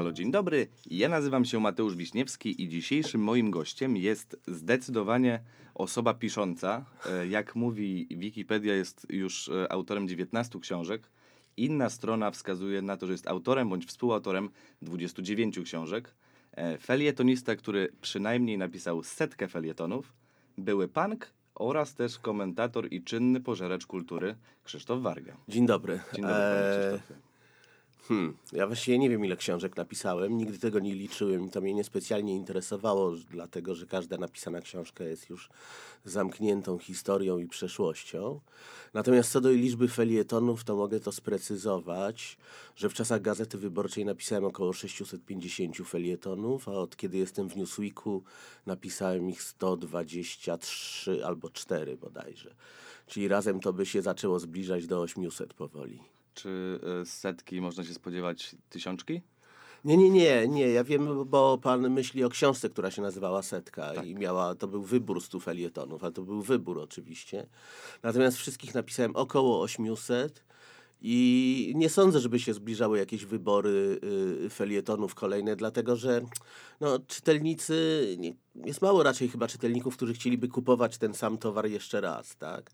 halo, dzień dobry. Ja nazywam się Mateusz Wiśniewski i dzisiejszym moim gościem jest zdecydowanie osoba pisząca. E, Jak mówi Wikipedia, jest już e, autorem 19 książek. Inna strona wskazuje na to, że jest autorem bądź współautorem 29 książek. E, Felietonista, który przynajmniej napisał setkę felietonów, były punk oraz też komentator i czynny pożeracz kultury Krzysztof Warga. Dzień dobry. Dzień dobry, panie Krzysztofie. Hmm, ja właściwie nie wiem, ile książek napisałem. Nigdy tego nie liczyłem to mnie niespecjalnie interesowało, dlatego że każda napisana książka jest już zamkniętą historią i przeszłością. Natomiast co do liczby felietonów, to mogę to sprecyzować, że w czasach Gazety Wyborczej napisałem około 650 felietonów, a od kiedy jestem w Newsweeku napisałem ich 123 albo 4 bodajże. Czyli razem to by się zaczęło zbliżać do 800 powoli. Czy e, z setki można się spodziewać tysiączki? Nie, nie, nie, nie. Ja wiem, bo pan myśli o książce, która się nazywała Setka i miała, to był wybór stu felietonów, ale to był wybór oczywiście. Natomiast wszystkich napisałem około 800 i nie sądzę, żeby się zbliżały jakieś wybory y, felietonów kolejne, dlatego że no, czytelnicy, jest mało raczej chyba czytelników, którzy chcieliby kupować ten sam towar jeszcze raz, tak?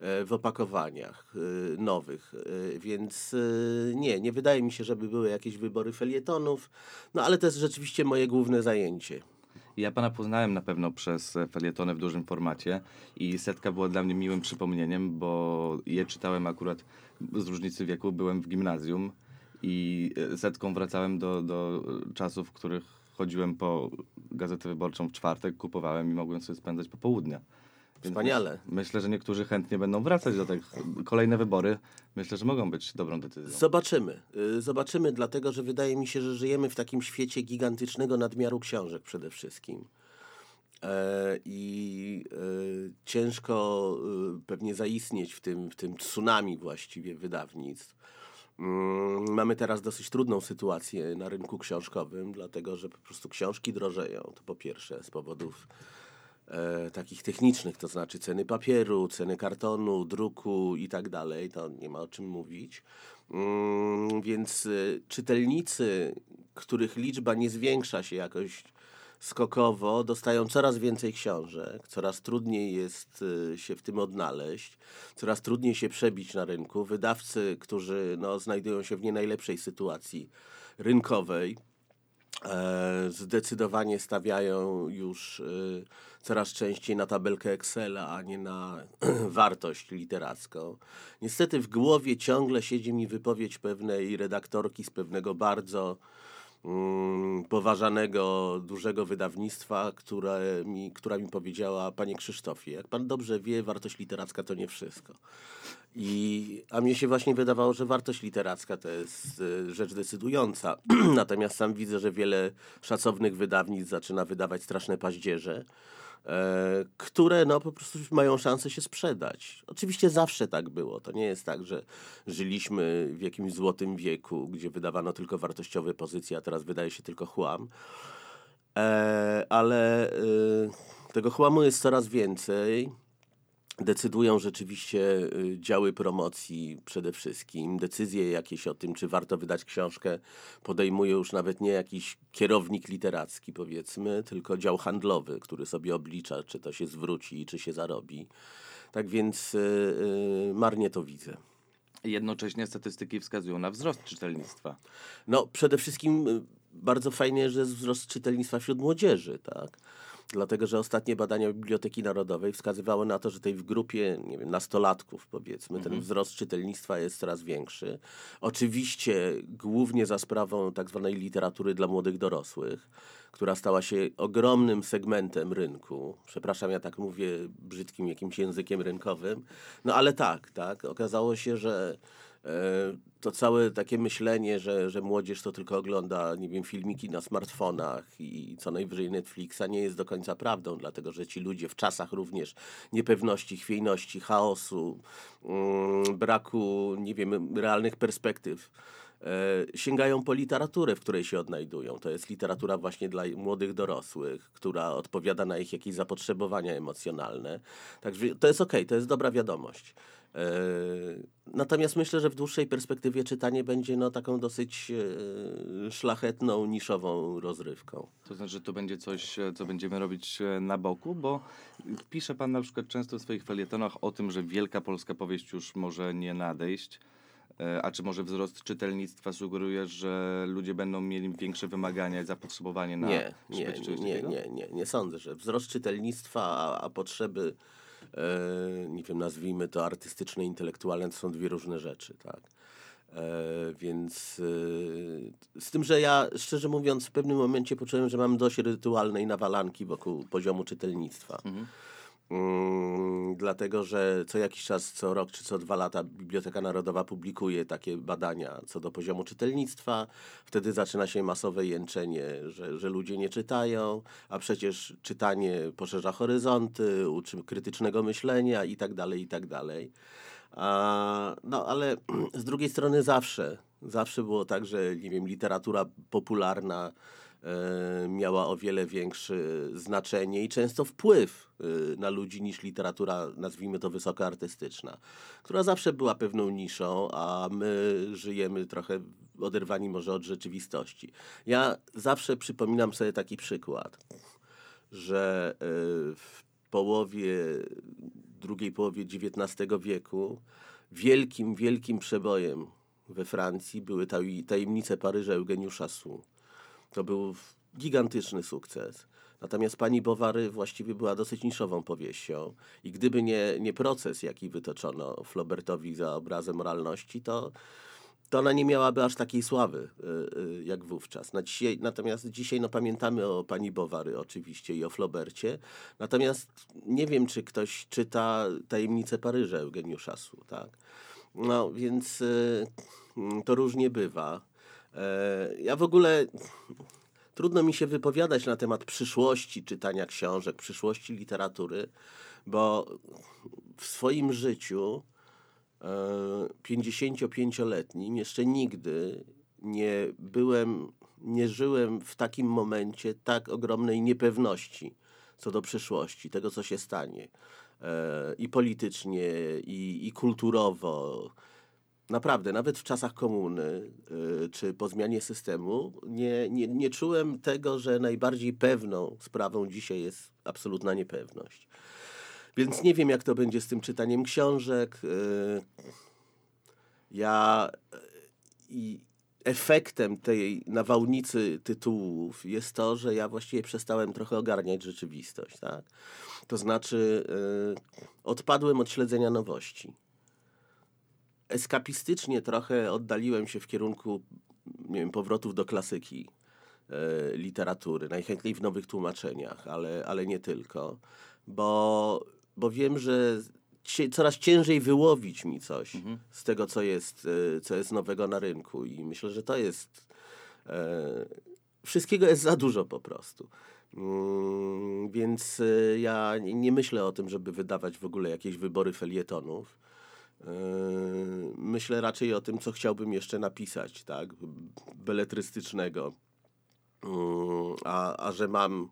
E, W opakowaniach y, nowych. Y, Więc y, nie, nie wydaje mi się, żeby były jakieś wybory felietonów, no ale to jest rzeczywiście moje główne zajęcie. Ja pana poznałem na pewno przez e, felietony w dużym formacie i setka była dla mnie miłym przypomnieniem, bo je czytałem akurat z różnicy wieku, byłem w gimnazjum i e, setką wracałem do, do e, czasów, w których chodziłem po gazetę wyborczą w czwartek, kupowałem i mogłem sobie spędzać popołudnia. Więc Wspaniale. Myślę, że niektórzy chętnie będą wracać do tych kolejne wybory. Myślę, że mogą być dobrą decyzją. Zobaczymy. Y, Zobaczymy, dlatego że wydaje mi się, że żyjemy w takim świecie gigantycznego nadmiaru książek przede wszystkim. E, I e, ciężko e, pewnie zaistnieć w tym, w tym tsunami właściwie wydawnictw. Mm, Mamy teraz dosyć trudną sytuację na rynku książkowym, dlatego że po prostu książki drożeją. To po pierwsze z powodów e, takich technicznych, to znaczy ceny papieru, ceny kartonu, druku i tak dalej, to nie ma o czym mówić. Mm, więc czytelnicy, których liczba nie zwiększa się jakoś skokowo, dostają coraz więcej książek, coraz trudniej jest e, się w tym odnaleźć, coraz trudniej się przebić na rynku. Wydawcy, którzy no, znajdują się w nie najlepszej sytuacji rynkowej, e, zdecydowanie stawiają już e, coraz częściej na tabelkę Excela, a nie na wartość literacką. Niestety w głowie ciągle siedzi mi wypowiedź pewnej redaktorki z pewnego bardzo poważanego, dużego wydawnictwa, które mi, która mi powiedziała, panie Krzysztofie, jak pan dobrze wie, wartość literacka to nie wszystko. I, a mnie się właśnie wydawało, że wartość literacka to jest e, rzecz decydująca. Natomiast sam widzę, że wiele szacownych wydawnictw zaczyna wydawać straszne paździerze, które no, po prostu mają szansę się sprzedać. Oczywiście zawsze tak było. To nie jest tak, że żyliśmy w jakimś złotym wieku, gdzie wydawano tylko wartościowe pozycje, a teraz wydaje się tylko chłam. E, ale e, tego chłamu jest coraz więcej. Decydują rzeczywiście y, działy promocji przede wszystkim. Decyzje jakieś o tym, czy warto wydać książkę, podejmuje już nawet nie jakiś kierownik literacki, powiedzmy, tylko dział handlowy, który sobie oblicza, czy to się zwróci, czy się zarobi. Tak więc y, y, marnie to widzę. Jednocześnie statystyki wskazują na wzrost czytelnictwa. No, przede wszystkim y, bardzo fajnie, że jest wzrost czytelnictwa wśród młodzieży, tak? Dlatego, że ostatnie badania Biblioteki Narodowej wskazywały na to, że tej w grupie, nie wiem, nastolatków powiedzmy, ten wzrost czytelnictwa jest coraz większy. Oczywiście głównie za sprawą tak zwanej literatury dla młodych dorosłych, która stała się ogromnym segmentem rynku. Przepraszam, ja tak mówię brzydkim jakimś językiem rynkowym. No ale tak, tak. Okazało się, że to całe takie myślenie, że, że młodzież to tylko ogląda, nie wiem, filmiki na smartfonach i co najwyżej Netflixa, nie jest do końca prawdą, dlatego że ci ludzie w czasach również niepewności, chwiejności, chaosu, mm, braku, nie wiem, realnych perspektyw, e, sięgają po literaturę, w której się odnajdują. To jest literatura właśnie dla młodych dorosłych, która odpowiada na ich jakieś zapotrzebowania emocjonalne. Także to jest okej, to jest dobra wiadomość. Natomiast myślę, że w dłuższej perspektywie czytanie będzie no, taką dosyć e, szlachetną, niszową rozrywką. To znaczy, że to będzie coś, e, co będziemy robić e, na boku, bo pisze pan na przykład często w swoich felietonach o tym, że wielka polska powieść już może nie nadejść. A czy może wzrost czytelnictwa sugeruje, że ludzie będą mieli większe wymagania i zapotrzebowanie na nie, nie, nie, nie, nie, nie sądzę, że wzrost czytelnictwa, a, a potrzeby E, nie wiem, nazwijmy to artystyczne, intelektualne, to są dwie różne rzeczy, tak. E, więc e, z tym, że ja szczerze mówiąc w pewnym momencie poczułem, że mam dość rytualnej nawalanki wokół poziomu czytelnictwa. Mhm. Mm, dlatego, że co jakiś czas, co rok czy co dwa lata Biblioteka Narodowa publikuje takie badania co do poziomu czytelnictwa. Wtedy zaczyna się masowe jęczenie, że, że ludzie nie czytają, a przecież czytanie poszerza horyzonty, uczy krytycznego myślenia i tak dalej, i tak dalej. No ale z drugiej strony zawsze, zawsze było tak, że nie wiem, literatura popularna miała o wiele większe znaczenie i często wpływ e, na ludzi niż literatura, nazwijmy to wysokoartystyczna, która zawsze była pewną niszą, a my żyjemy trochę oderwani może od rzeczywistości. Ja zawsze przypominam sobie taki przykład, że e, w połowie, drugiej połowie XIX wieku wielkim, wielkim przebojem we Francji były tajemnice Paryża Eugeniusza Sue to był gigantyczny sukces. Natomiast pani Bowary właściwie była dosyć niszową powieścią i gdyby nie, nie proces, jaki wytoczono Flaubertowi za obrazę moralności, to, to ona nie miałaby aż takiej sławy y, y, jak wówczas. Na dzisiaj, natomiast dzisiaj no, pamiętamy o pani Bowary oczywiście i o Flaubercie. Natomiast nie wiem, czy ktoś czyta Tajemnice Paryża Eugeniusza Su, tak? No więc y, to różnie bywa. E, ja w ogóle trudno mi się wypowiadać na temat przyszłości czytania książek, przyszłości literatury, bo w swoim życiu 55-letnim e, jeszcze nigdy nie byłem, nie żyłem w takim momencie tak ogromnej niepewności co do przyszłości, tego co się stanie. E, I politycznie, i, i kulturowo, Naprawdę, nawet w czasach komuny yy, czy po zmianie systemu nie, nie, nie czułem tego, że najbardziej pewną sprawą dzisiaj jest absolutna niepewność. Więc nie wiem, jak to będzie z tym czytaniem książek. Yy, ja i efektem tej nawałnicy tytułów jest to, że ja właściwie przestałem trochę ogarniać rzeczywistość. Tak? To znaczy, yy, odpadłem od śledzenia nowości eskapistycznie trochę oddaliłem się w kierunku nie wiem, powrotów do klasyki e, literatury, najchętniej w nowych tłumaczeniach, ale, ale nie tylko, bo, bo wiem, że coraz ciężej wyłowić mi coś mhm. z tego, co jest, e, co jest nowego na rynku i myślę, że to jest e, wszystkiego jest za dużo po prostu. Mm, więc e, ja nie myślę o tym, żeby wydawać w ogóle jakieś wybory felietonów. Yy, myślę raczej o tym, co chciałbym jeszcze napisać, tak, beletrystycznego. Yy, a, a że mam,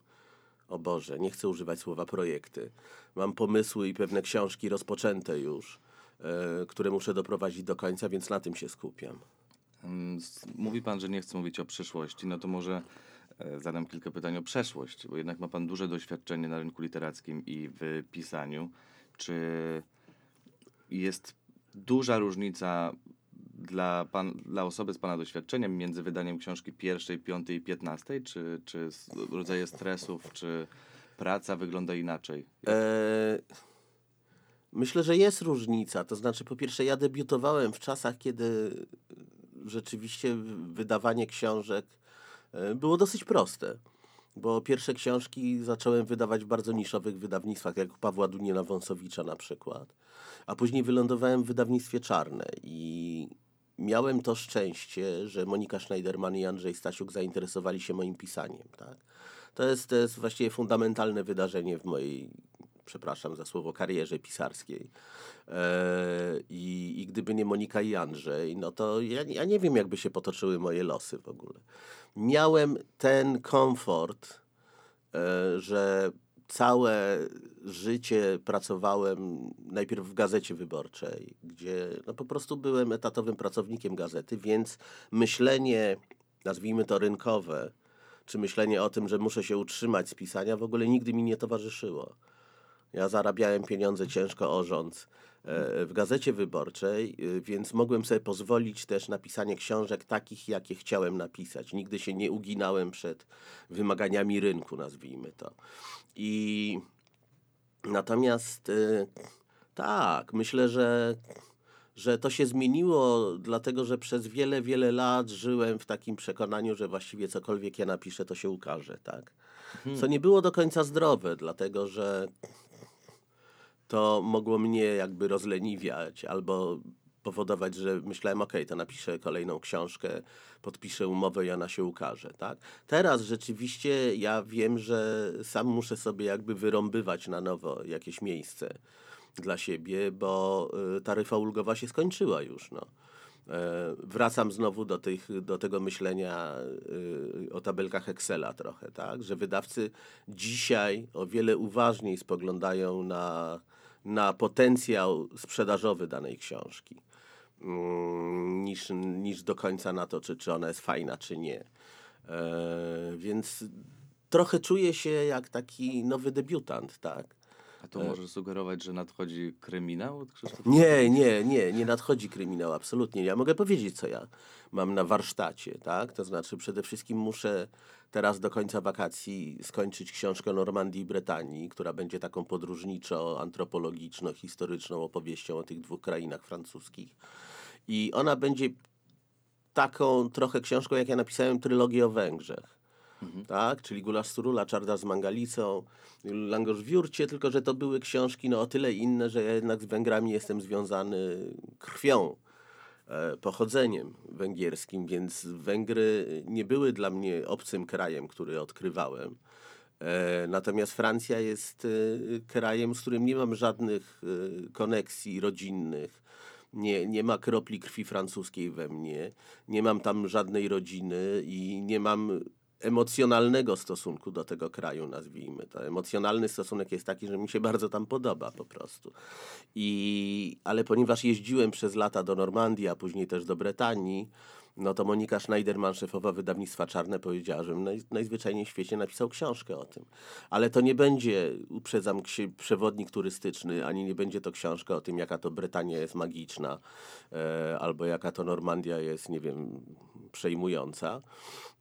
o Boże, nie chcę używać słowa projekty, mam pomysły i pewne książki rozpoczęte już, yy, które muszę doprowadzić do końca, więc na tym się skupiam. Mówi pan, że nie chce mówić o przyszłości, no to może e, zadam kilka pytań o przeszłość, bo jednak ma pan duże doświadczenie na rynku literackim i w pisaniu. Czy jest duża różnica dla, pan, dla osoby z Pana doświadczeniem między wydaniem książki pierwszej, piątej i piętnastej? Czy, czy rodzaje stresów, czy praca wygląda inaczej? E, myślę, że jest różnica. To znaczy, po pierwsze, ja debiutowałem w czasach, kiedy rzeczywiście wydawanie książek e, było dosyć proste bo pierwsze książki zacząłem wydawać w bardzo niszowych wydawnictwach, jak Pawła Duniela-Wąsowicza na przykład, a później wylądowałem w wydawnictwie Czarne i miałem to szczęście, że Monika Schneiderman i Andrzej Stasiuk zainteresowali się moim pisaniem. Tak? To, jest, to jest właściwie fundamentalne wydarzenie w mojej, przepraszam za słowo, karierze pisarskiej. E, I, I gdyby nie Monika i Andrzej, no to ja, ja nie wiem, jakby się potoczyły moje losy w ogóle. Miałem ten komfort, e, że całe życie pracowałem najpierw w gazecie wyborczej, gdzie no po prostu byłem etatowym pracownikiem gazety, więc myślenie, nazwijmy to rynkowe, czy myślenie o tym, że muszę się utrzymać z pisania, w ogóle nigdy mi nie towarzyszyło. Ja zarabiałem pieniądze ciężko orząc e, w gazecie wyborczej, y, więc mogłem sobie pozwolić też na pisanie książek takich, jakie chciałem napisać. Nigdy się nie uginałem przed wymaganiami rynku, nazwijmy to. I natomiast y, tak, myślę, że że to się zmieniło, dlatego że przez wiele, wiele lat żyłem w takim przekonaniu, że właściwie cokolwiek ja napiszę, to się ukaże, tak? Co nie było do końca zdrowe, dlatego że to mogło mnie jakby rozleniwiać albo powodować, że myślałem, ok, to napiszę kolejną książkę, podpiszę umowę i ona się ukaże, tak? Teraz rzeczywiście ja wiem, że sam muszę sobie jakby wyrąbywać na nowo jakieś miejsce dla siebie, bo y, taryfa ulgowa się skończyła już, no. E, Wracam znowu do, tych, do tego myślenia y, o tabelkach Excela trochę, tak? Że wydawcy dzisiaj o wiele uważniej spoglądają na, na potencjał sprzedażowy danej książki mm, niż, niż do końca na to, czy, czy ona jest fajna, czy nie. E, Więc trochę czuję się jak taki nowy debiutant, tak? A to może sugerować, że nadchodzi kryminał od Krzysztofa? Nie, nie, nie, nie nadchodzi kryminał, absolutnie. Ja mogę powiedzieć, co ja mam na warsztacie, tak? To znaczy, przede wszystkim muszę teraz do końca wakacji skończyć książkę Normandii i Brytanii, która będzie taką podróżniczo-antropologiczno-historyczną opowieścią o tych dwóch krainach francuskich. I ona będzie taką trochę książką, jak ja napisałem trylogię o Węgrzech. Tak, czyli Gulasz Surula, Czarda z Mangalicą, Langosz w Jurcie, tylko że to były książki no, o tyle inne, że ja jednak z Węgrami jestem związany krwią, e, pochodzeniem węgierskim, więc Węgry nie były dla mnie obcym krajem, który odkrywałem. E, Natomiast Francja jest e, krajem, z którym nie mam żadnych e, koneksji rodzinnych. Nie, nie ma kropli krwi francuskiej we mnie. Nie mam tam żadnej rodziny i nie mam emocjonalnego stosunku do tego kraju, nazwijmy to. Emocjonalny stosunek jest taki, że mi się bardzo tam podoba po prostu. I, ale ponieważ jeździłem przez lata do Normandii, a później też do Brytanii, no to Monika Schneiderman, szefowa wydawnictwa Czarne, powiedziała, że naj, najzwyczajniej w świecie napisał książkę o tym. Ale to nie będzie, uprzedzam, przewodnik turystyczny, ani nie będzie to książka o tym, jaka to Brytania jest magiczna, e, albo jaka to Normandia jest, nie wiem, przejmująca.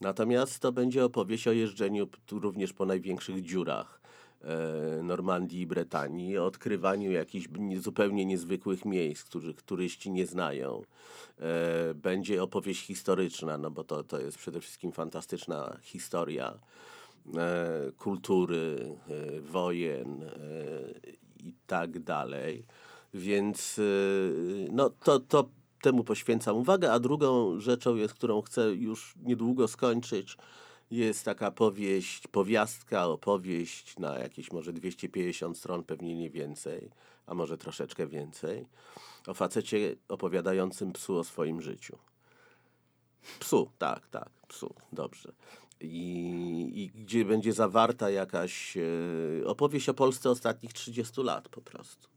Natomiast to będzie opowieść o jeżdżeniu tu również po największych dziurach e, Normandii i Brytanii, o odkrywaniu jakichś nie- zupełnie niezwykłych miejsc, których turyści nie znają. E, Będzie opowieść historyczna, no bo to, to jest przede wszystkim fantastyczna historia e, kultury, wojen i tak dalej. Więc no, to, to temu poświęcam uwagę, a drugą rzeczą jest, którą chcę już niedługo skończyć, jest taka powieść, powiastka, opowieść na jakieś może 250 stron, pewnie nie więcej, a może troszeczkę więcej, o facecie opowiadającym psu o swoim życiu. Psu, tak, tak, psu, dobrze. I, i gdzie będzie zawarta jakaś e, opowieść o Polsce ostatnich 30 lat po prostu.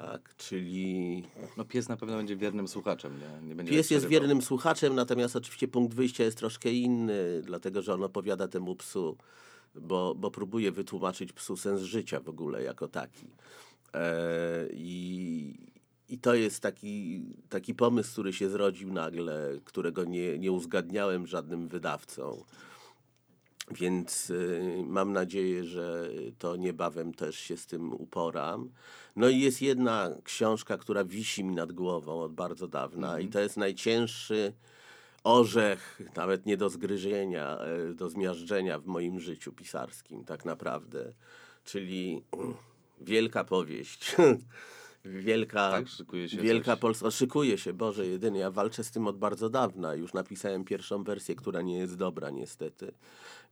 Tak, czyli No pies na pewno będzie wiernym słuchaczem, nie? nie będzie Pies jest przerywał. wiernym słuchaczem, natomiast oczywiście punkt wyjścia jest troszkę inny, dlatego że on opowiada temu psu, bo, bo próbuje wytłumaczyć psu sens życia w ogóle jako taki. E, i, I to jest taki, taki pomysł, który się zrodził nagle, którego nie, nie uzgadniałem żadnym wydawcą. Więc y, mam nadzieję, że to niebawem też się z tym uporam. No i jest jedna książka, która wisi mi nad głową od bardzo dawna i to jest najcięższy orzech, nawet nie do zgryzienia, e, do zmiażdżenia w moim życiu pisarskim tak naprawdę. Czyli wielka powieść. Wielka, Tak, szykuje się wielka coś. Polska. Szykuje się, Boże jedyny. Ja walczę z tym od bardzo dawna. Już napisałem pierwszą wersję, która nie jest dobra niestety.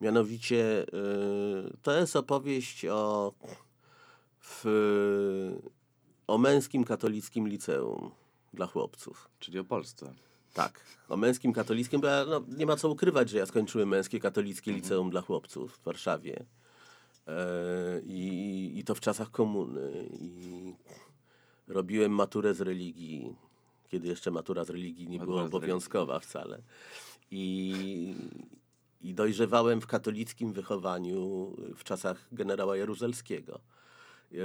Mianowicie y, to jest opowieść o, w, o męskim katolickim liceum dla chłopców. Czyli o Polsce. Tak, o męskim katolickim, bo ja, no, nie ma co ukrywać, że ja skończyłem męskie katolickie liceum dla chłopców w Warszawie. E, i, I to w czasach komuny. I robiłem maturę z religii, kiedy jeszcze matura z religii nie była Matura obowiązkowa wcale. I, I dojrzewałem w katolickim wychowaniu w czasach generała Jaruzelskiego. E,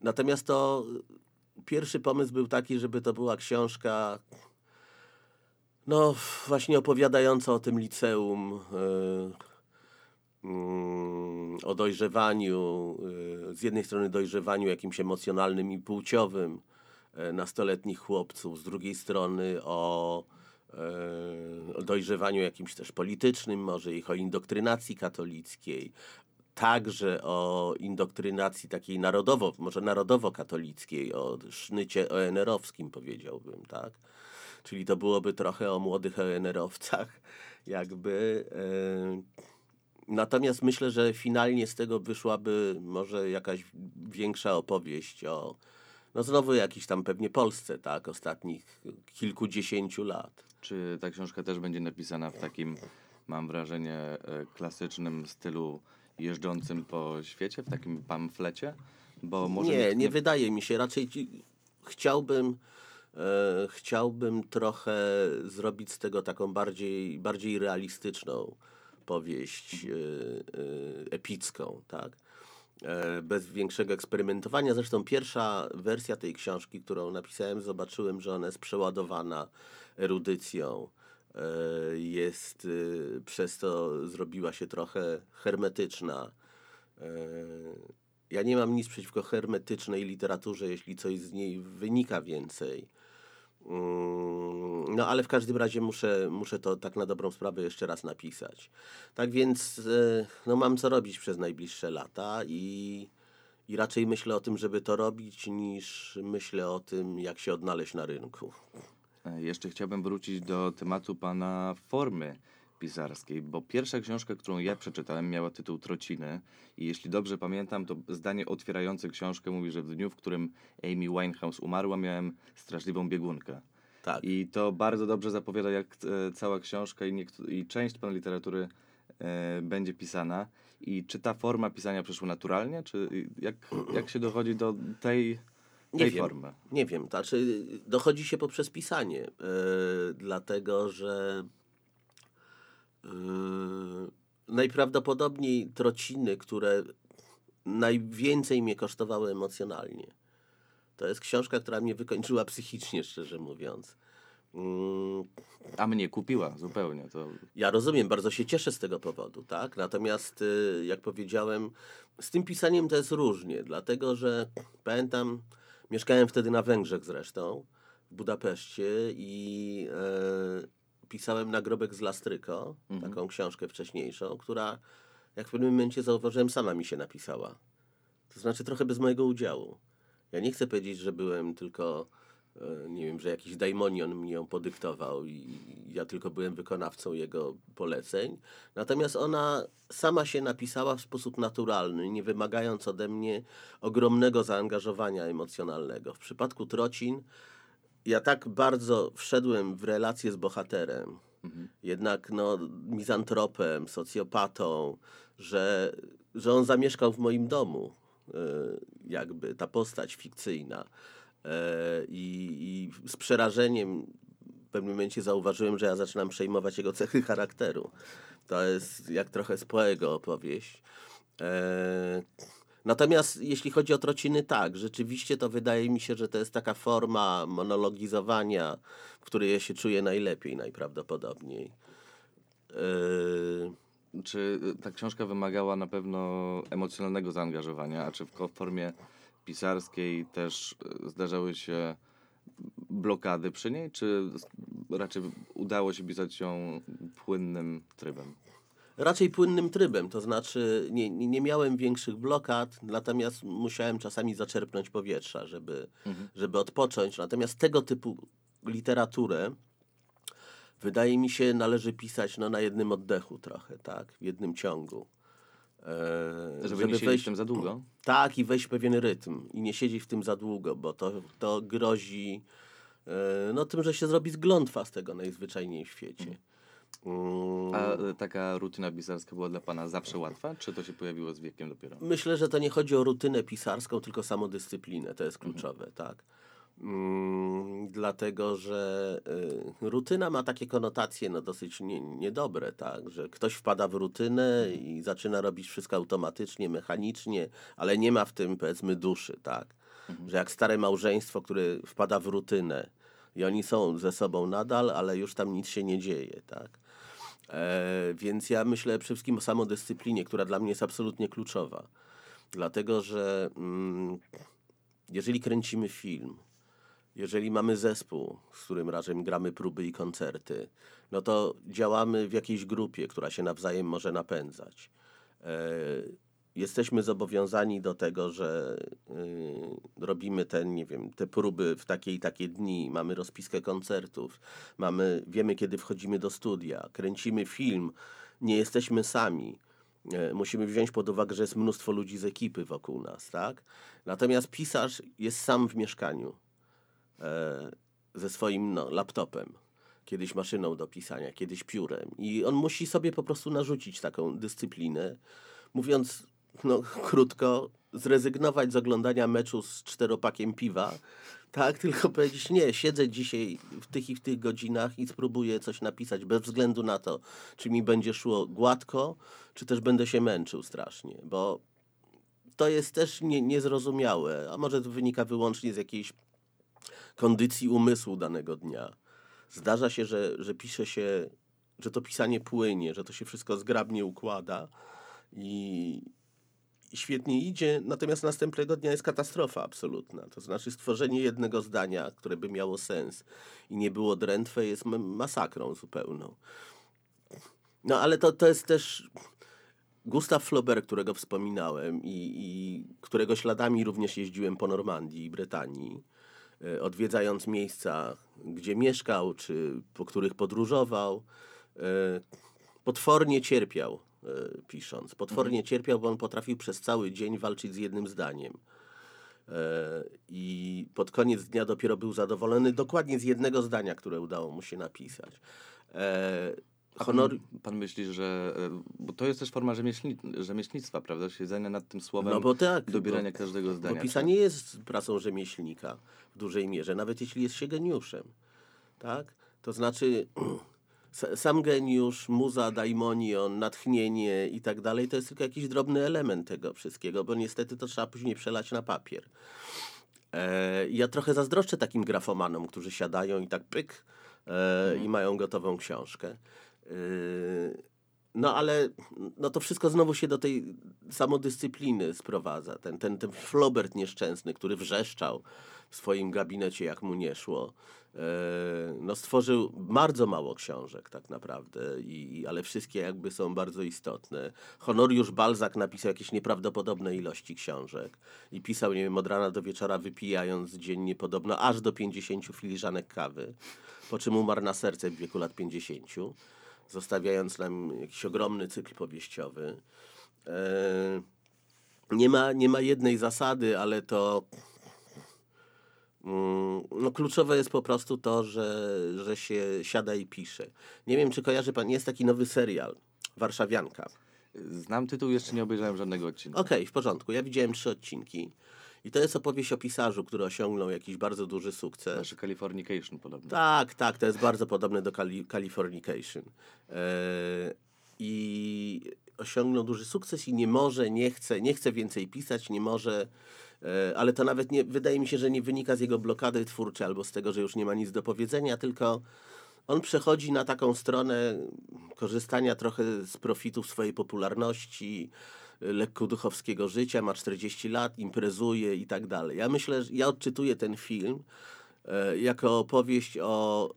Natomiast to pierwszy pomysł był taki, żeby to była książka no właśnie opowiadająca o tym liceum, e, o dojrzewaniu, e, z jednej strony dojrzewaniu jakimś emocjonalnym i płciowym e, nastoletnich chłopców, z drugiej strony o, e, o dojrzewaniu jakimś też politycznym, może ich o indoktrynacji katolickiej, także o indoktrynacji takiej narodowo, może narodowo-katolickiej, o sznycie ONR-owskim powiedziałbym, tak? Czyli to byłoby trochę o młodych ONR-owcach, jakby. e, Natomiast myślę, że finalnie z tego wyszłaby może jakaś większa opowieść o, no znowu jakiejś tam pewnie Polsce, tak, ostatnich kilkudziesięciu lat. Czy ta książka też będzie napisana w takim, mam wrażenie, e, klasycznym stylu jeżdżącym po świecie, w takim pamflecie? Bo może nie, mieć- nie wydaje mi się. Raczej ci, chciałbym, e, chciałbym trochę zrobić z tego taką bardziej, bardziej realistyczną powieść e, e, epicką, tak? E, bez większego eksperymentowania. Zresztą pierwsza wersja tej książki, którą napisałem, zobaczyłem, że ona jest przeładowana erudycją. Jest, przez to zrobiła się trochę hermetyczna. Ja nie mam nic przeciwko hermetycznej literaturze, jeśli coś z niej wynika więcej. Mm, No ale w każdym razie muszę, muszę to tak na dobrą sprawę jeszcze raz napisać. Tak więc e, no, mam co robić przez najbliższe lata i, i raczej myślę o tym, żeby to robić, niż myślę o tym, jak się odnaleźć na rynku. E, Jeszcze chciałbym wrócić do tematu pana formy pisarskiej, bo pierwsza książka, którą ja przeczytałem, miała tytuł Trociny i jeśli dobrze pamiętam, to zdanie otwierające książkę mówi, że w dniu, w którym Amy Winehouse umarła, miałem straszliwą biegunkę. Tak. I to bardzo dobrze zapowiada, jak e, cała książka i, niektó- i część pan literatury e, będzie pisana. I czy ta forma pisania przyszła naturalnie, czy jak, jak się dochodzi do tej, Nie wiem. formy? Nie wiem, znaczy dochodzi się poprzez pisanie, e, dlatego że najprawdopodobniej trociny, które najwięcej mnie kosztowały emocjonalnie. To jest książka, która mnie wykończyła psychicznie, szczerze mówiąc. Mm, A mnie kupiła zupełnie. To ja rozumiem, bardzo się cieszę z tego powodu, tak? Natomiast, y, jak powiedziałem, z tym pisaniem to jest różnie, dlatego że pamiętam, mieszkałem wtedy na Węgrzech zresztą, w Budapeszcie i e, pisałem Nagrobek z Lastryko, taką książkę wcześniejszą, która, jak w pewnym momencie zauważyłem, sama mi się napisała. To znaczy trochę bez mojego udziału. Ja nie chcę powiedzieć, że byłem tylko, e, nie wiem, że jakiś daimonion mi ją podyktował i ja tylko byłem wykonawcą jego poleceń. Natomiast ona sama się napisała w sposób naturalny, nie wymagając ode mnie ogromnego zaangażowania emocjonalnego. W przypadku Trocin ja tak bardzo wszedłem w relację z bohaterem, jednak no, mizantropem, socjopatą, że, że on zamieszkał w moim domu, e, jakby ta postać fikcyjna. E, I, I z przerażeniem w pewnym momencie zauważyłem, że ja zaczynam przejmować jego cechy charakteru. To jest jak trochę z Poego opowieść. E, Natomiast jeśli chodzi o trociny, tak, rzeczywiście to wydaje mi się, że to jest taka forma monologizowania, w której ja się czuję najlepiej najprawdopodobniej. Yy, Czy ta książka wymagała na pewno emocjonalnego zaangażowania, a czy w formie pisarskiej też e, zdarzały się blokady przy niej, czy raczej udało się pisać ją płynnym trybem? Raczej płynnym trybem, to znaczy nie, nie miałem większych blokad, natomiast musiałem czasami zaczerpnąć powietrza, żeby, żeby odpocząć. Natomiast tego typu literaturę wydaje mi się należy pisać no, na jednym oddechu trochę, tak, w jednym ciągu. E, Żeby, nie siedzieć w tym za długo? Tak, i wejść w pewien rytm i nie siedzieć w tym za długo, bo to, to grozi e, no, tym, że się zrobi zglątwa z tego najzwyczajniej w świecie. Mm, A e, taka rutyna pisarska była dla pana zawsze łatwa, czy to się pojawiło z wiekiem dopiero? Myślę, że to nie chodzi o rutynę pisarską, tylko samodyscyplinę. To jest kluczowe, tak. Mm, dlatego, że y, rutyna ma takie konotacje no, dosyć nie, niedobre, tak, że ktoś wpada w rutynę i zaczyna robić wszystko automatycznie, mechanicznie, ale nie ma w tym powiedzmy duszy, tak, że jak stare małżeństwo, które wpada w rutynę i oni są ze sobą nadal, ale już tam nic się nie dzieje, tak. E, więc ja myślę przede wszystkim o samodyscyplinie, która dla mnie jest absolutnie kluczowa. Dlatego, że mm, jeżeli kręcimy film, jeżeli mamy zespół, z którym razem gramy próby i koncerty, no to działamy w jakiejś grupie, która się nawzajem może napędzać. E, jesteśmy zobowiązani do tego, że y, robimy ten, nie wiem, te próby w takie i takie dni, mamy rozpiskę koncertów, mamy, wiemy kiedy wchodzimy do studia, kręcimy film, nie jesteśmy sami. E, Musimy wziąć pod uwagę, że jest mnóstwo ludzi z ekipy wokół nas, tak? Natomiast pisarz jest sam w mieszkaniu e, ze swoim no, laptopem, kiedyś maszyną do pisania, kiedyś piórem. I on musi sobie po prostu narzucić taką dyscyplinę, mówiąc no, krótko, zrezygnować z oglądania meczu z czteropakiem piwa, tak, tylko powiedzieć, nie, siedzę dzisiaj w tych i w tych godzinach i spróbuję coś napisać, bez względu na to, czy mi będzie szło gładko, czy też będę się męczył strasznie, bo to jest też nie, niezrozumiałe, a może to wynika wyłącznie z jakiejś kondycji umysłu danego dnia. Zdarza się, że, że pisze się, że to pisanie płynie, że to się wszystko zgrabnie układa i, świetnie idzie, natomiast następnego dnia jest katastrofa absolutna. To znaczy stworzenie jednego zdania, które by miało sens i nie było drętwe, jest ma- masakrą zupełną. No ale to, to jest też Gustav Flaubert, którego wspominałem i, i którego śladami również jeździłem po Normandii i Brytanii, e, odwiedzając miejsca, gdzie mieszkał, czy po których podróżował. e, Potwornie cierpiał, pisząc. Potwornie cierpiał, bo on potrafił przez cały dzień walczyć z jednym zdaniem. E, I pod koniec dnia dopiero był zadowolony dokładnie z jednego zdania, które udało mu się napisać. E, Honor... Pan, pan myśli, że. e, Bo to jest też forma rzemieślni, rzemieślnictwa, prawda? Siedzenia nad tym słowem, No bo tak. dobierania bo, każdego zdania. Bo pisanie jest pracą rzemieślnika w dużej mierze, nawet jeśli jest się geniuszem. Tak? To znaczy sam geniusz, muza, daimonion, natchnienie i tak dalej, to jest tylko jakiś drobny element tego wszystkiego, bo niestety to trzeba później przelać na papier. E, ja trochę zazdroszczę takim grafomanom, którzy siadają i tak pyk e, i mają gotową książkę. E, no ale no to wszystko znowu się do tej samodyscypliny sprowadza. Ten, ten, ten Flaubert nieszczęsny, który wrzeszczał w swoim gabinecie, jak mu nie szło, e, no stworzył bardzo mało książek tak naprawdę, i, ale wszystkie jakby są bardzo istotne. Honoriusz Balzac napisał jakieś nieprawdopodobne ilości książek i pisał, nie wiem, od rana do wieczora wypijając dziennie podobno aż do 50 filiżanek kawy, po czym umarł na serce w wieku lat 50 zostawiając nam jakiś ogromny cykl powieściowy. E, nie, ma, nie ma jednej zasady, ale to mm, no, kluczowe jest po prostu to, że, że się siada i pisze. Nie wiem, czy kojarzy pan, jest taki nowy serial, Warszawianka. Znam tytuł, jeszcze nie obejrzałem żadnego odcinka. Okej, w porządku. Ja widziałem trzy odcinki. I to jest opowieść o pisarzu, który osiągnął jakiś bardzo duży sukces. Znaczy Californication podobno. Tak, tak, to jest bardzo podobne do Cali Californication. E, I osiągnął duży sukces i nie może, nie chce, nie chce więcej pisać, nie może, e, ale to nawet nie, wydaje mi się, że nie wynika z jego blokady twórczej albo z tego, że już nie ma nic do powiedzenia, tylko on przechodzi na taką stronę korzystania trochę z profitów swojej popularności, e, lekkoduchowskiego życia, ma 40 lat, imprezuje i tak dalej. Ja myślę, że ja odczytuję ten film e, jako opowieść o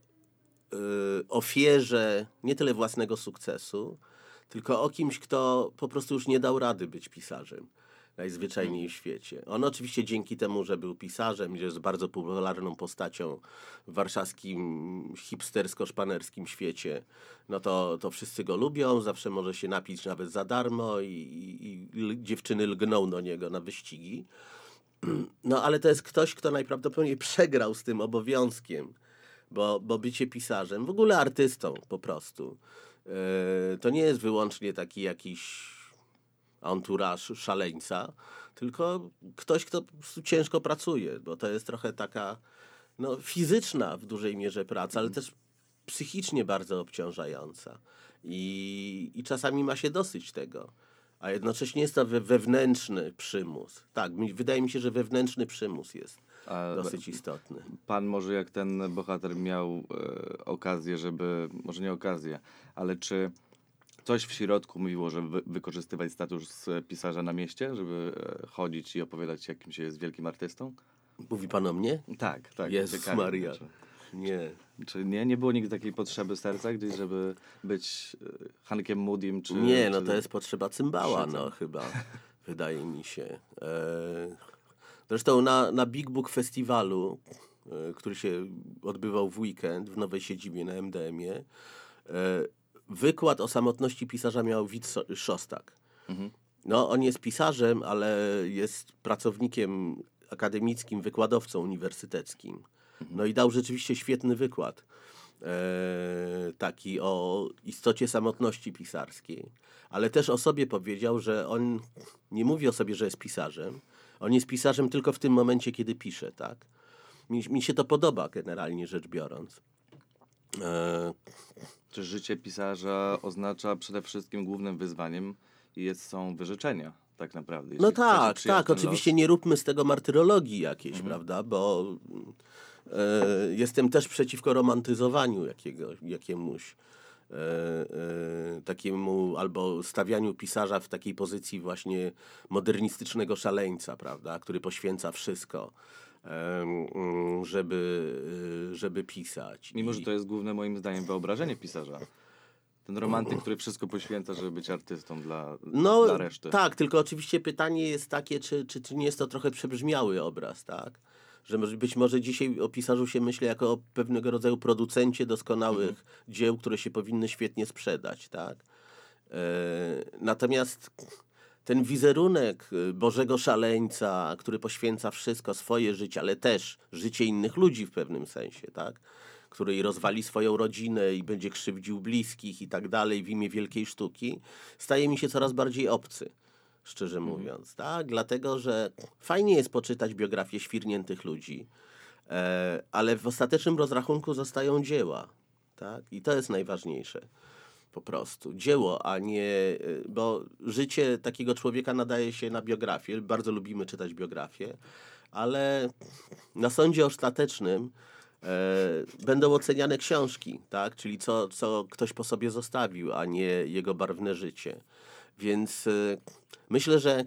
ofierze nie tyle własnego sukcesu, tylko o kimś, kto po prostu już nie dał rady być pisarzem najzwyczajniej w świecie. On oczywiście dzięki temu, że był pisarzem, że jest bardzo popularną postacią w warszawskim hipstersko-szpanerskim świecie, no to, to wszyscy go lubią, zawsze może się napić nawet za darmo i, i, i dziewczyny lgną do niego na wyścigi. No ale to jest ktoś, kto najprawdopodobniej przegrał z tym obowiązkiem, bo, bo bycie pisarzem, w ogóle artystą po prostu, to nie jest wyłącznie taki jakiś anturaż szaleńca, tylko ktoś, kto ciężko pracuje, bo to jest trochę taka no, fizyczna w dużej mierze praca, ale też psychicznie bardzo obciążająca. I, I czasami ma się dosyć tego. A jednocześnie jest to we, wewnętrzny przymus. Tak, mi, wydaje mi się, że wewnętrzny przymus jest A dosyć istotny. Pan może jak ten bohater miał e, okazję, żeby, może nie okazję, ale czy coś w środku mówiło, żeby wy, wykorzystywać status e, pisarza na mieście, żeby e, chodzić i opowiadać jakim się jest wielkim artystą? Mówi pan o mnie? Tak, tak. Jezus ciekawie, Maria. Czy, Nie. czy nie, nie było nigdy takiej potrzeby serca gdzieś, żeby być e, Hankiem Moodym, czy... Nie, no czy... to jest potrzeba cymbała, no chyba, wydaje mi się. E, Zresztą na, na Big Book Festiwalu, e, który się odbywał w weekend w nowej siedzibie na MDM-ie, e, wykład o samotności pisarza miał Wit Szostak. Mhm. No, on jest pisarzem, ale jest pracownikiem akademickim, wykładowcą uniwersyteckim. No i dał rzeczywiście świetny wykład. E, taki o istocie samotności pisarskiej. Ale też o sobie powiedział, że on nie mówi o sobie, że jest pisarzem. On jest pisarzem tylko w tym momencie, kiedy pisze, tak? Mi, mi się to podoba generalnie rzecz biorąc. E, Czy życie pisarza oznacza przede wszystkim głównym wyzwaniem i jest, są wyrzeczenia, tak naprawdę. No tak, tak. Oczywiście nie róbmy z tego martyrologii jakiejś, prawda? Bo e, jestem też przeciwko romantyzowaniu jakiego, jakiemuś takiemu albo stawianiu pisarza w takiej pozycji właśnie modernistycznego szaleńca, prawda? Który poświęca wszystko, em, mm, żeby, e, żeby pisać. Mimo, że to jest główne moim zdaniem wyobrażenie pisarza. Ten romantyk, który wszystko poświęca, żeby być artystą dla, No dla reszty. tak, tylko oczywiście pytanie jest takie, czy, czy, czy nie jest to trochę przebrzmiały obraz, tak? Że być może dzisiaj o pisarzu się myśli jako o pewnego rodzaju producencie doskonałych Mhm. dzieł, które się powinny świetnie sprzedać, tak? E, natomiast ten wizerunek y, Bożego Szaleńca, który poświęca wszystko, swoje życie, ale też życie innych ludzi w pewnym sensie, tak? Który rozwali swoją rodzinę i będzie krzywdził bliskich i tak dalej w imię wielkiej sztuki, staje mi się coraz bardziej obcy, szczerze mówiąc, tak? Dlatego, że fajnie jest poczytać biografię świrniętych ludzi, e, ale w ostatecznym rozrachunku zostają dzieła, tak? I to jest najważniejsze po prostu. Dzieło, a nie. y, Bo życie takiego człowieka nadaje się na biografię. Bardzo lubimy czytać biografię, ale na sądzie ostatecznym e, będą oceniane książki, tak? Czyli co, co ktoś po sobie zostawił, a nie jego barwne życie. Więc y, myślę, że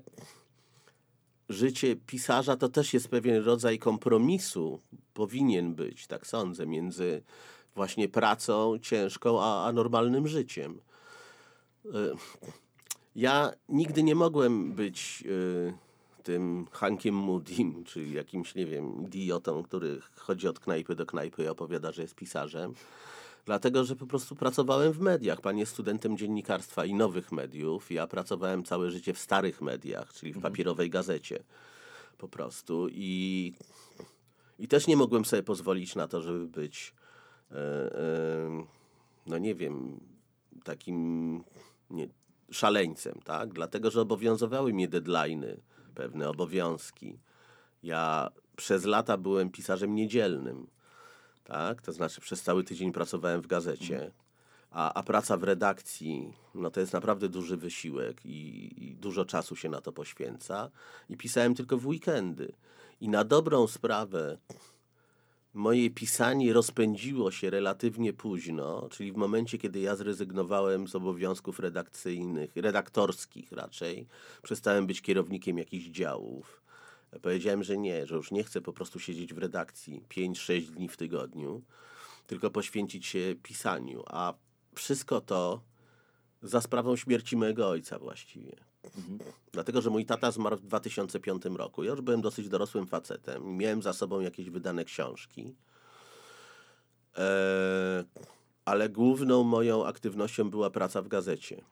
życie pisarza to też jest pewien rodzaj kompromisu, powinien być, tak sądzę, między właśnie pracą ciężką, a, a normalnym życiem. Y, Ja nigdy nie mogłem być y, tym Hankiem Moody'm, czyli jakimś, nie wiem, idiotą, który chodzi od knajpy do knajpy i opowiada, że jest pisarzem. Dlatego, że po prostu pracowałem w mediach. Pan jest studentem dziennikarstwa i nowych mediów. Ja pracowałem całe życie w starych mediach, czyli w papierowej gazecie. Po prostu. I, i też nie mogłem sobie pozwolić na to, żeby być, e, e, no nie wiem, takim nie, szaleńcem, tak? Dlatego, że obowiązywały mnie deadline'y, pewne obowiązki. Ja przez lata byłem pisarzem niedzielnym, tak? To znaczy przez cały tydzień pracowałem w gazecie, a, a praca w redakcji, no to jest naprawdę duży wysiłek i, i dużo czasu się na to poświęca. I pisałem tylko w weekendy. I na dobrą sprawę moje pisanie rozpędziło się relatywnie późno, czyli w momencie, kiedy ja zrezygnowałem z obowiązków redakcyjnych, redaktorskich raczej, przestałem być kierownikiem jakichś działów. Powiedziałem, że nie, że już nie chcę po prostu siedzieć w redakcji 5-6 dni w tygodniu, tylko poświęcić się pisaniu. A wszystko to za sprawą śmierci mojego ojca właściwie. Dlatego, że mój tata zmarł w 2005 roku. Ja już byłem dosyć dorosłym facetem. Miałem za sobą jakieś wydane książki. E, ale główną moją aktywnością była praca w gazecie.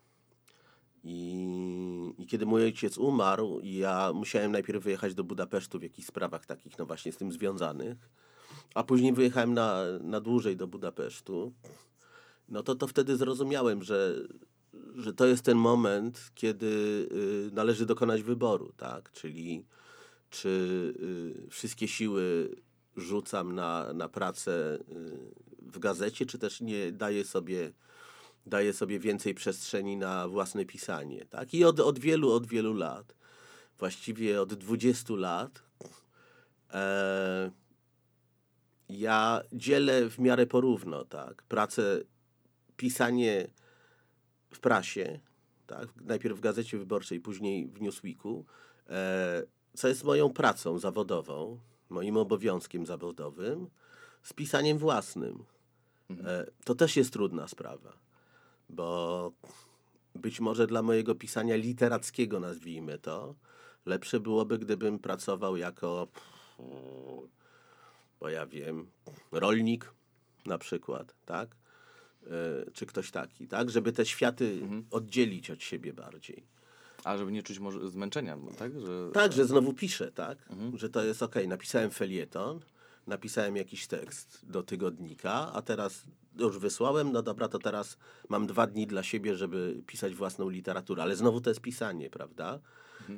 I, I kiedy mój ojciec umarł, ja musiałem najpierw wyjechać do Budapesztu w jakichś sprawach takich, no właśnie z tym związanych, a później wyjechałem na, na dłużej do Budapesztu. no to, to wtedy zrozumiałem, że, że to jest ten moment, kiedy y, należy dokonać wyboru, tak? Czyli czy y, wszystkie siły rzucam na, na pracę y, w gazecie, czy też nie daję sobie, daję sobie więcej przestrzeni na własne pisanie, tak? I od, od wielu, od wielu lat, właściwie od 20 lat, e, ja dzielę w miarę porówno, tak? Pracę, pisanie w prasie, tak? najpierw w Gazecie Wyborczej, później w Newsweeku, e, co jest moją pracą zawodową, moim obowiązkiem zawodowym, z pisaniem własnym. E, to też jest trudna sprawa, bo być może dla mojego pisania literackiego, nazwijmy to, lepsze byłoby, gdybym pracował jako, bo ja wiem, rolnik na przykład, tak? E, Czy ktoś taki, tak? Żeby te światy oddzielić od siebie bardziej. A żeby nie czuć może zmęczenia, tak? Że... Tak, że znowu piszę, tak? Że to jest okej, napisałem felieton, napisałem jakiś tekst do tygodnika, a teraz już wysłałem, no dobra, to teraz mam dwa dni dla siebie, żeby pisać własną literaturę, ale znowu to jest pisanie, prawda?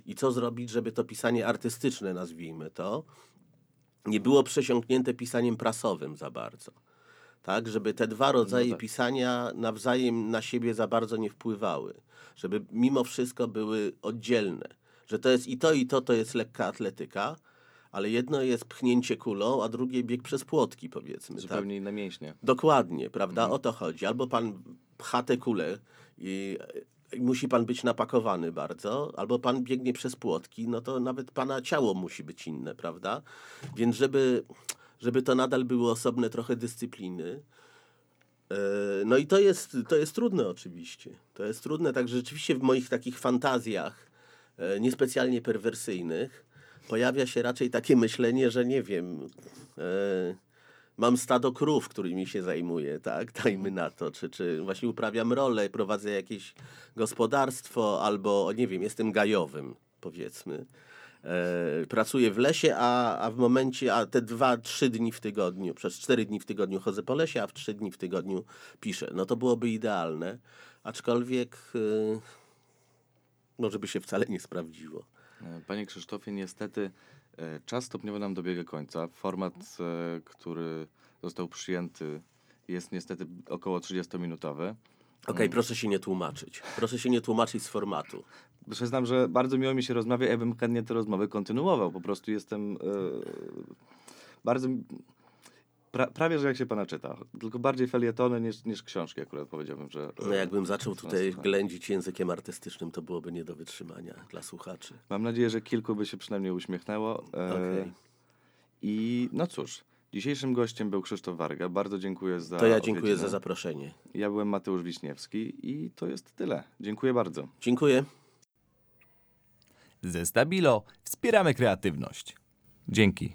I co zrobić, żeby to pisanie artystyczne, nazwijmy to, nie było przesiąknięte pisaniem prasowym za bardzo. Tak, żeby te dwa rodzaje tak. pisania nawzajem na siebie za bardzo nie wpływały. Żeby mimo wszystko były oddzielne. Że to jest i to, i to, to jest lekka atletyka, ale jedno jest pchnięcie kulą, a drugie bieg przez płotki, powiedzmy. Tak? Zupełnie inne mięśnie. Dokładnie, prawda? O to chodzi. Albo pan pcha tę kulę i i musi pan być napakowany bardzo, albo pan biegnie przez płotki, no to nawet pana ciało musi być inne, prawda? Więc żeby, żeby to nadal były osobne trochę dyscypliny. e, No i to jest, to jest trudne oczywiście. To jest trudne, także rzeczywiście w moich takich fantazjach, e, niespecjalnie perwersyjnych, pojawia się raczej takie myślenie, że nie wiem, e, mam stado krów, którymi się zajmuję, tak, dajmy na to, czy, czy właśnie uprawiam rolę, prowadzę jakieś gospodarstwo, albo nie wiem, jestem gajowym, powiedzmy. E, pracuję w lesie, a, a w momencie, a te dwa, trzy dni w tygodniu, przez cztery dni w tygodniu chodzę po lesie, a w trzy dni w tygodniu piszę. No to byłoby idealne, aczkolwiek e, może by się wcale nie sprawdziło. E, Panie Krzysztofie, niestety e, czas stopniowo nam dobiega końca. Format, e, który został przyjęty jest niestety około 30-minutowy. Okej, proszę się nie tłumaczyć. Proszę się nie tłumaczyć z formatu. Przyznam, że bardzo miło mi się rozmawia, ja bym chętnie te rozmowy kontynuował. Po prostu jestem e, bardzo... Pra, prawie, że jak się pana czyta. Tylko bardziej felietony niż, niż książki akurat powiedziałbym, że... e, No jakbym zaczął tutaj ględzić językiem artystycznym, to byłoby nie do wytrzymania dla słuchaczy. Mam nadzieję, że kilku by się przynajmniej uśmiechnęło. E, Okej. I no cóż, dzisiejszym gościem był Krzysztof Warga. Bardzo dziękuję za To ja dziękuję za zaproszenie. Ja byłem Mateusz Wiśniewski i to jest tyle. Dziękuję bardzo. Dziękuję. Ze Stabilo wspieramy kreatywność. Dzięki.